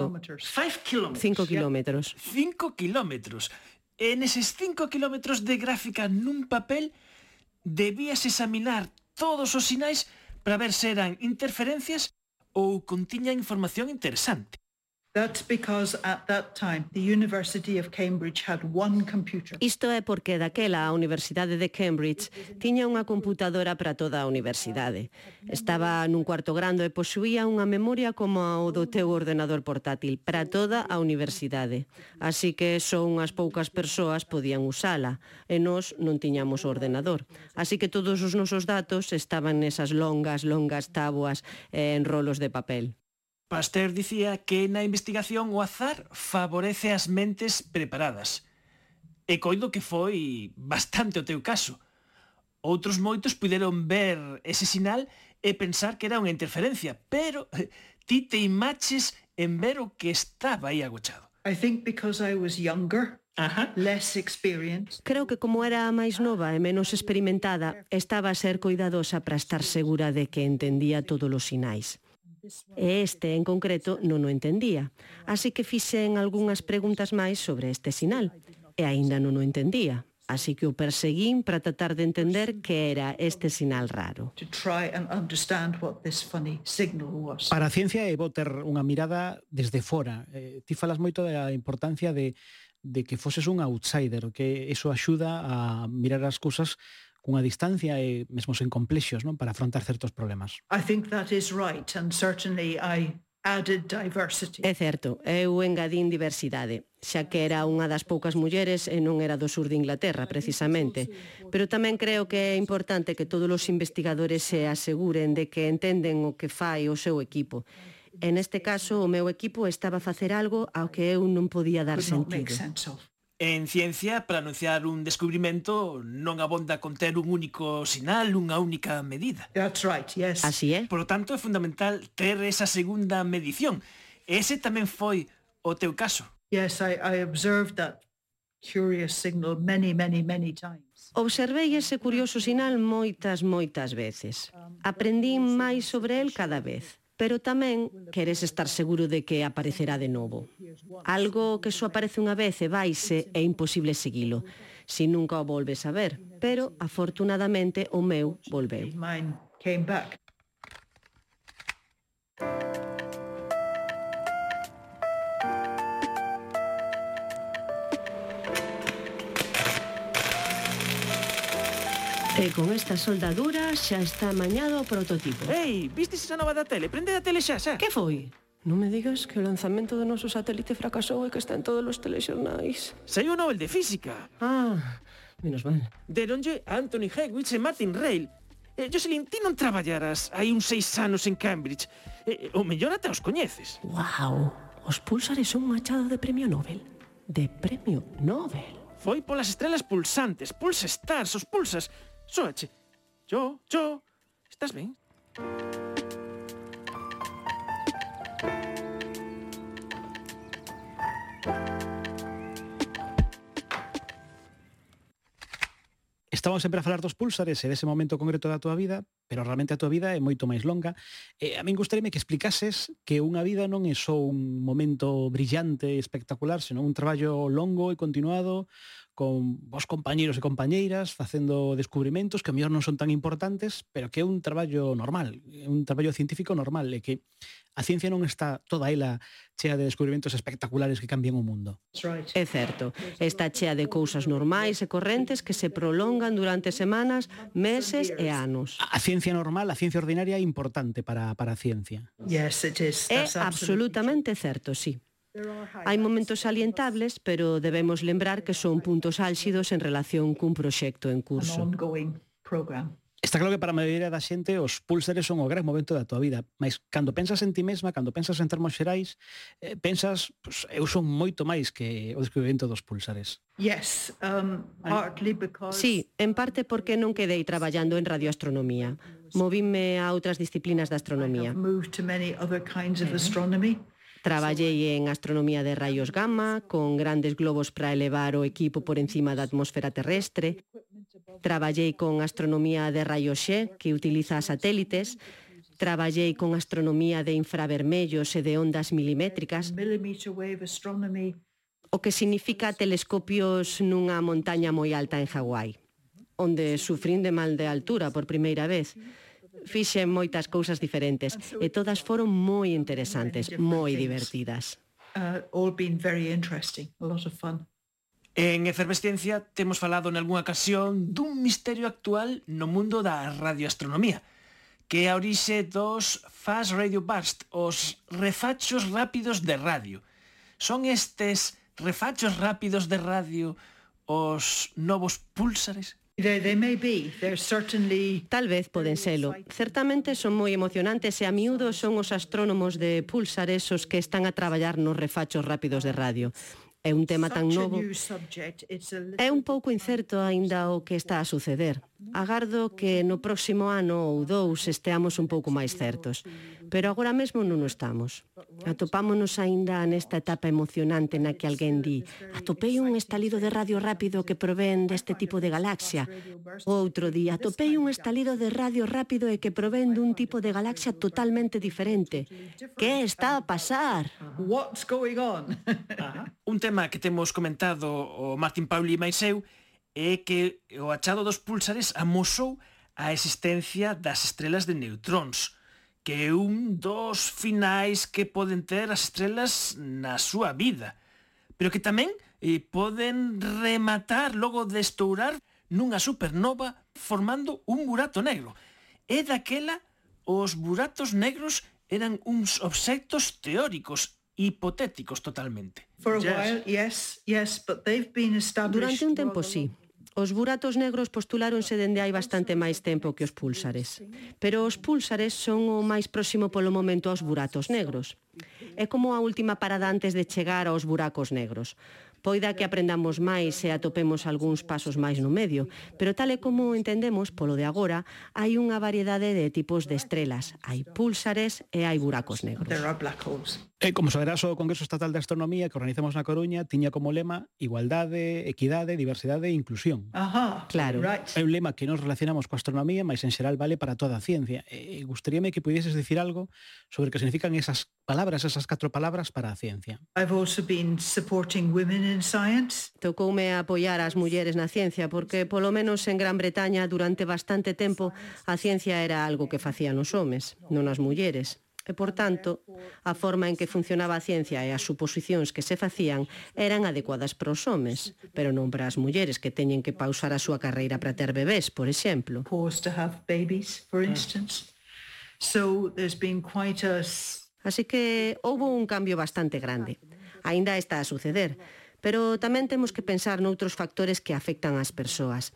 5 kilómetros. 5 kilómetros. En eses 5 kilómetros de gráfica nun papel debías examinar todos os sinais para ver se eran interferencias ou contiña información interesante. That's because at that time the University of Cambridge had one computer. Isto é porque daquela a Universidade de Cambridge tiña unha computadora para toda a universidade. Estaba nun cuarto grande e posuía unha memoria como o do teu ordenador portátil para toda a universidade. Así que só unhas poucas persoas podían usala e nós non tiñamos ordenador. Así que todos os nosos datos estaban nesas longas, longas tabuas en rolos de papel. Pasteur dicía que na investigación o azar favorece as mentes preparadas. E coido que foi bastante o teu caso. Outros moitos puderon ver ese sinal e pensar que era unha interferencia, pero eh, ti te imaches en ver o que estaba aí agochado. I think because I was younger, Ajá. less experienced. Creo que como era máis nova e menos experimentada, estaba a ser cuidadosa para estar segura de que entendía todos os sinais. E este en concreto non o entendía. Así que fixen algunhas preguntas máis sobre este sinal. E aínda non o entendía. Así que o perseguín para tratar de entender que era este sinal raro. Para a ciencia é bo ter unha mirada desde fora. Eh, ti falas moito da importancia de de que foses un outsider, que eso axuda a mirar as cousas cunha distancia e mesmo sen complexos non? para afrontar certos problemas. I think that is right and certainly I added diversity. É certo, eu engadín diversidade, xa que era unha das poucas mulleres e non era do sur de Inglaterra, precisamente. Pero tamén creo que é importante que todos os investigadores se aseguren de que entenden o que fai o seu equipo. En este caso, o meu equipo estaba a facer algo ao que eu non podía dar sentido. En ciencia, para anunciar un descubrimento non abonda con ter un único sinal, unha única medida. That's right, yes. Así é. Por lo tanto, é fundamental ter esa segunda medición. Ese tamén foi o teu caso. Yes, I, I observed that curious signal many, many, many times. Observei ese curioso sinal moitas, moitas veces. Um, Aprendín máis sobre el cada vez pero tamén queres estar seguro de que aparecerá de novo. Algo que só aparece unha vez e vaise é imposible seguilo, si nunca o volves a ver, pero afortunadamente o meu volveu. E con esta soldadura xa está mañado o prototipo. Ei, vistes esa nova da tele? Prende a tele xa, xa. Que foi? Non me digas que o lanzamento do noso satélite fracasou e que está en todos os telexornais. Saiu o Nobel de Física. Ah, menos mal. Deronlle a Anthony Hewitt e Martin Rail. Eh, Jocelyn, ti non traballaras hai uns seis anos en Cambridge. Eh, o mellor ata os coñeces. Wow, os pulsares son un achado de premio Nobel. De premio Nobel. Foi polas estrelas pulsantes, pulse stars, os pulsas. Súache. Yo, yo. Estás ben? Estamos sempre a falar dos púlsares e dese momento concreto da tua vida, pero realmente a tua vida é moito máis longa. E a min gustaríame que explicases que unha vida non é só un momento brillante e espectacular, senón un traballo longo e continuado, con vos compañeiros e compañeiras facendo descubrimentos que a mellor non son tan importantes, pero que é un traballo normal, é un traballo científico normal, e que a ciencia non está toda ela chea de descubrimentos espectaculares que cambian o mundo. É certo, está chea de cousas normais e correntes que se prolongan durante semanas, meses e anos. A ciencia normal, a ciencia ordinaria é importante para, para a ciencia. Yes, it is. É absolutamente certo, sí. Hai momentos salientables, pero debemos lembrar que son puntos álxidos en relación cun proxecto en curso. Está claro que para a maioría da xente os púlseres son o gran momento da tua vida, mas cando pensas en ti mesma, cando pensas en termos xerais, eh, pensas, pues, eu son moito máis que o descubrimento dos púlseres. Yes, um, partly because... Sí, en parte porque non quedei traballando en radioastronomía. Movime a outras disciplinas da astronomía. Mm -hmm. Traballei en astronomía de raios gamma, con grandes globos para elevar o equipo por encima da atmosfera terrestre. Traballei con astronomía de raios X, que utiliza satélites. Traballei con astronomía de infravermellos e de ondas milimétricas o que significa telescopios nunha montaña moi alta en Hawái, onde sufrín de mal de altura por primeira vez fixen moitas cousas diferentes e todas foron moi interesantes, moi divertidas. Uh, all been very interesting, a lot of fun. En Efervesciencia temos falado en algunha ocasión dun misterio actual no mundo da radioastronomía, que é a orixe dos fast radio burst, os refachos rápidos de radio. Son estes refachos rápidos de radio os novos púlsares? Tal vez poden selo. Certamente son moi emocionantes e a miúdo son os astrónomos de púlsares os que están a traballar nos refachos rápidos de radio. É un tema tan novo. É un pouco incerto aínda o que está a suceder. Agardo que no próximo ano ou dous esteamos un pouco máis certos, pero agora mesmo non o estamos. Atopámonos aínda nesta etapa emocionante na que alguén di atopei un estalido de radio rápido que provén deste tipo de galaxia. Outro di atopei un estalido de radio rápido e que provén dun tipo de galaxia totalmente diferente. Que está a pasar? What's going on? [LAUGHS] un tema que temos comentado o Martin Pauli e máis eu é que o achado dos pulsares amosou a existencia das estrelas de neutróns, que é un dos finais que poden ter as estrelas na súa vida, pero que tamén eh, poden rematar logo de estourar nunha supernova formando un burato negro. E daquela os buratos negros eran uns obxectos teóricos hipotéticos totalmente. While, yes, yes, Durante un tempo sí, Os buratos negros postuláronse dende hai bastante máis tempo que os púlsares. Pero os púlsares son o máis próximo polo momento aos buratos negros. É como a última parada antes de chegar aos buracos negros. Poida que aprendamos máis e atopemos algúns pasos máis no medio, pero tal e como entendemos polo de agora, hai unha variedade de tipos de estrelas. Hai púlsares e hai buracos negros. E como saberás, o Congreso Estatal de Astronomía que organizamos na Coruña tiña como lema igualdade, equidade, diversidade e inclusión. Ajá, claro. Right. É un lema que nos relacionamos coa astronomía, mas en xeral vale para toda a ciencia. E gustaríame que pudieses dicir algo sobre que significan esas palabras, esas catro palabras para a ciencia. I've also been supporting women in science. Tocoume apoiar as mulleres na ciencia porque polo menos en Gran Bretaña durante bastante tempo a ciencia era algo que facían os homes, non as mulleres e, por tanto, a forma en que funcionaba a ciencia e as suposicións que se facían eran adecuadas para os homes, pero non para as mulleres que teñen que pausar a súa carreira para ter bebés, por exemplo. Así que houve un cambio bastante grande. Ainda está a suceder, pero tamén temos que pensar noutros factores que afectan ás persoas.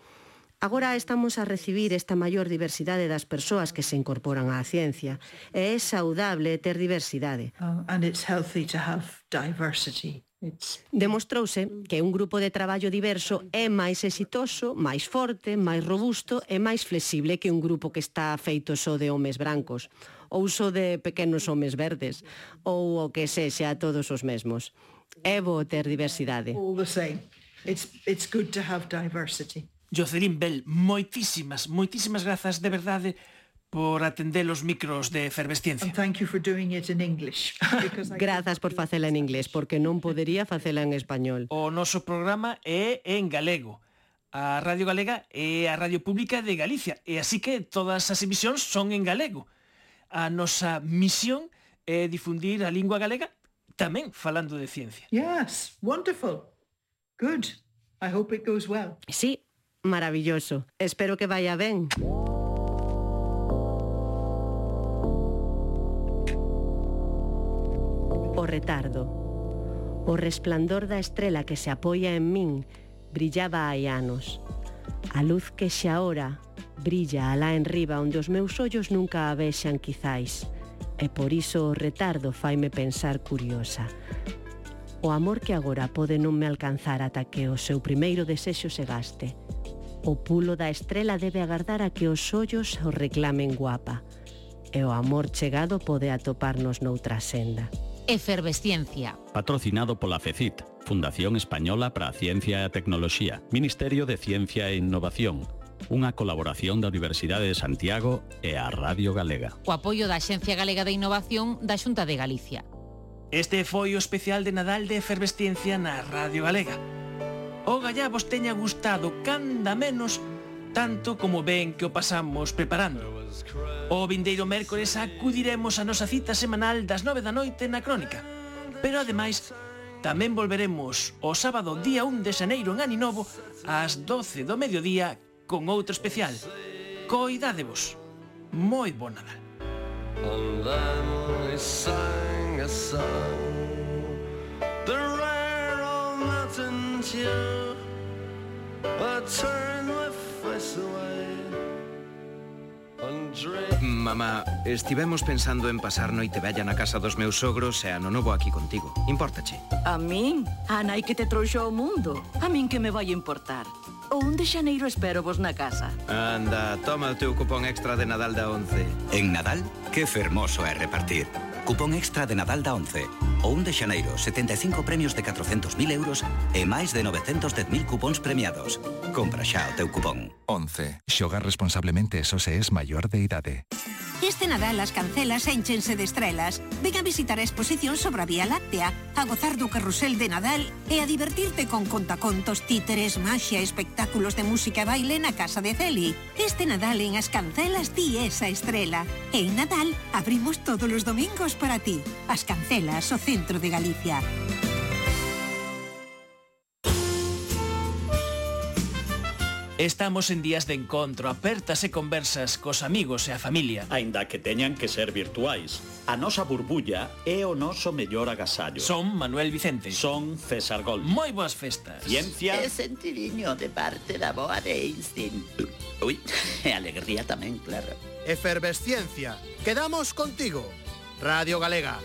Agora estamos a recibir esta maior diversidade das persoas que se incorporan á ciencia e é saudable ter diversidade. Oh, and it's healthy to have diversity. Demostrouse que un grupo de traballo diverso é máis exitoso, máis forte, máis robusto e máis flexible que un grupo que está feito só de homes brancos, ou só de pequenos homes verdes, ou o que sexa todos os mesmos. É bo ter diversidade. All the same. It's, it's good to have diversity. Jocelyn Bell, moitísimas, moitísimas grazas de verdade por atender os micros de efervesciencia. Grazas por facela en inglés, porque non podería facela en español. O noso programa é en galego. A Radio Galega é a radio pública de Galicia, e así que todas as emisións son en galego. A nosa misión é difundir a lingua galega tamén falando de ciencia. Yes, wonderful. Good. I hope it goes well. Sí, maravilloso. Espero que vaya ben. O retardo. O resplandor da estrela que se apoia en min brillaba hai anos. A luz que xa ora brilla alá enriba onde os meus ollos nunca a vexan quizáis. E por iso o retardo faime pensar curiosa. O amor que agora pode non me alcanzar ata que o seu primeiro desexo se gaste O pulo da estrela debe agardar a que os ollos o reclamen guapa e o amor chegado pode atoparnos noutra senda. Efervesciencia. Patrocinado pola FECIT, Fundación Española para a Ciencia e a Tecnoloxía, Ministerio de Ciencia e Innovación, unha colaboración da Universidade de Santiago e a Radio Galega. O apoio da Axencia Galega de Innovación da Xunta de Galicia. Este foi o especial de Nadal de Efervesciencia na Radio Galega. Ogallá vos teña gustado canda menos tanto como ven que o pasamos preparando. O vindeiro mércores acudiremos a nosa cita semanal das 9 da noite na Crónica. Pero ademais, tamén volveremos o sábado día 1 de xaneiro en Aninovo ás 12 do mediodía con outro especial. Coidadevos. Moi bon Nadal. And then we sang a song The rare old mountain 情，我承认 foi Mamá, estivemos pensando en pasar noite vella na casa dos meus sogros e ano novo aquí contigo. Impórtache? A min? A nai que te trouxo ao mundo? A min que me vai importar? O 1 de xaneiro espero vos na casa. Anda, toma o teu cupón extra de Nadal da 11. En Nadal, que fermoso é repartir. Cupón extra de Nadal da 11 o 1 de xaneiro 75 premios de 400.000 euros e máis de 910.000 cupóns premiados. Compra xa o teu cupón. 11. Xogar responsablemente eso se es maior de idade. Este Nadal as cancelas enchense de estrelas. Ven a visitar a exposición sobre a Vía Láctea, a gozar do carrusel de Nadal e a divertirte con contacontos, títeres, maxia, espectáculos de música e baile na casa de Celi. Este Nadal en as cancelas ti esa estrela. En Nadal abrimos todos os domingos para ti. As cancelas, o centro de Galicia. Estamos en días de encontro, apertas e conversas cos amigos e a familia. Aínda que teñan que ser virtuais, a nosa burbulla é o noso mellor agasallo. Son Manuel Vicente. Son César Gol. Moi boas festas. Ciencia. E sentiriño de parte da boa de Einstein. Ui, [LAUGHS] e alegría tamén, claro. Efervesciencia. Quedamos contigo. Radio Galega.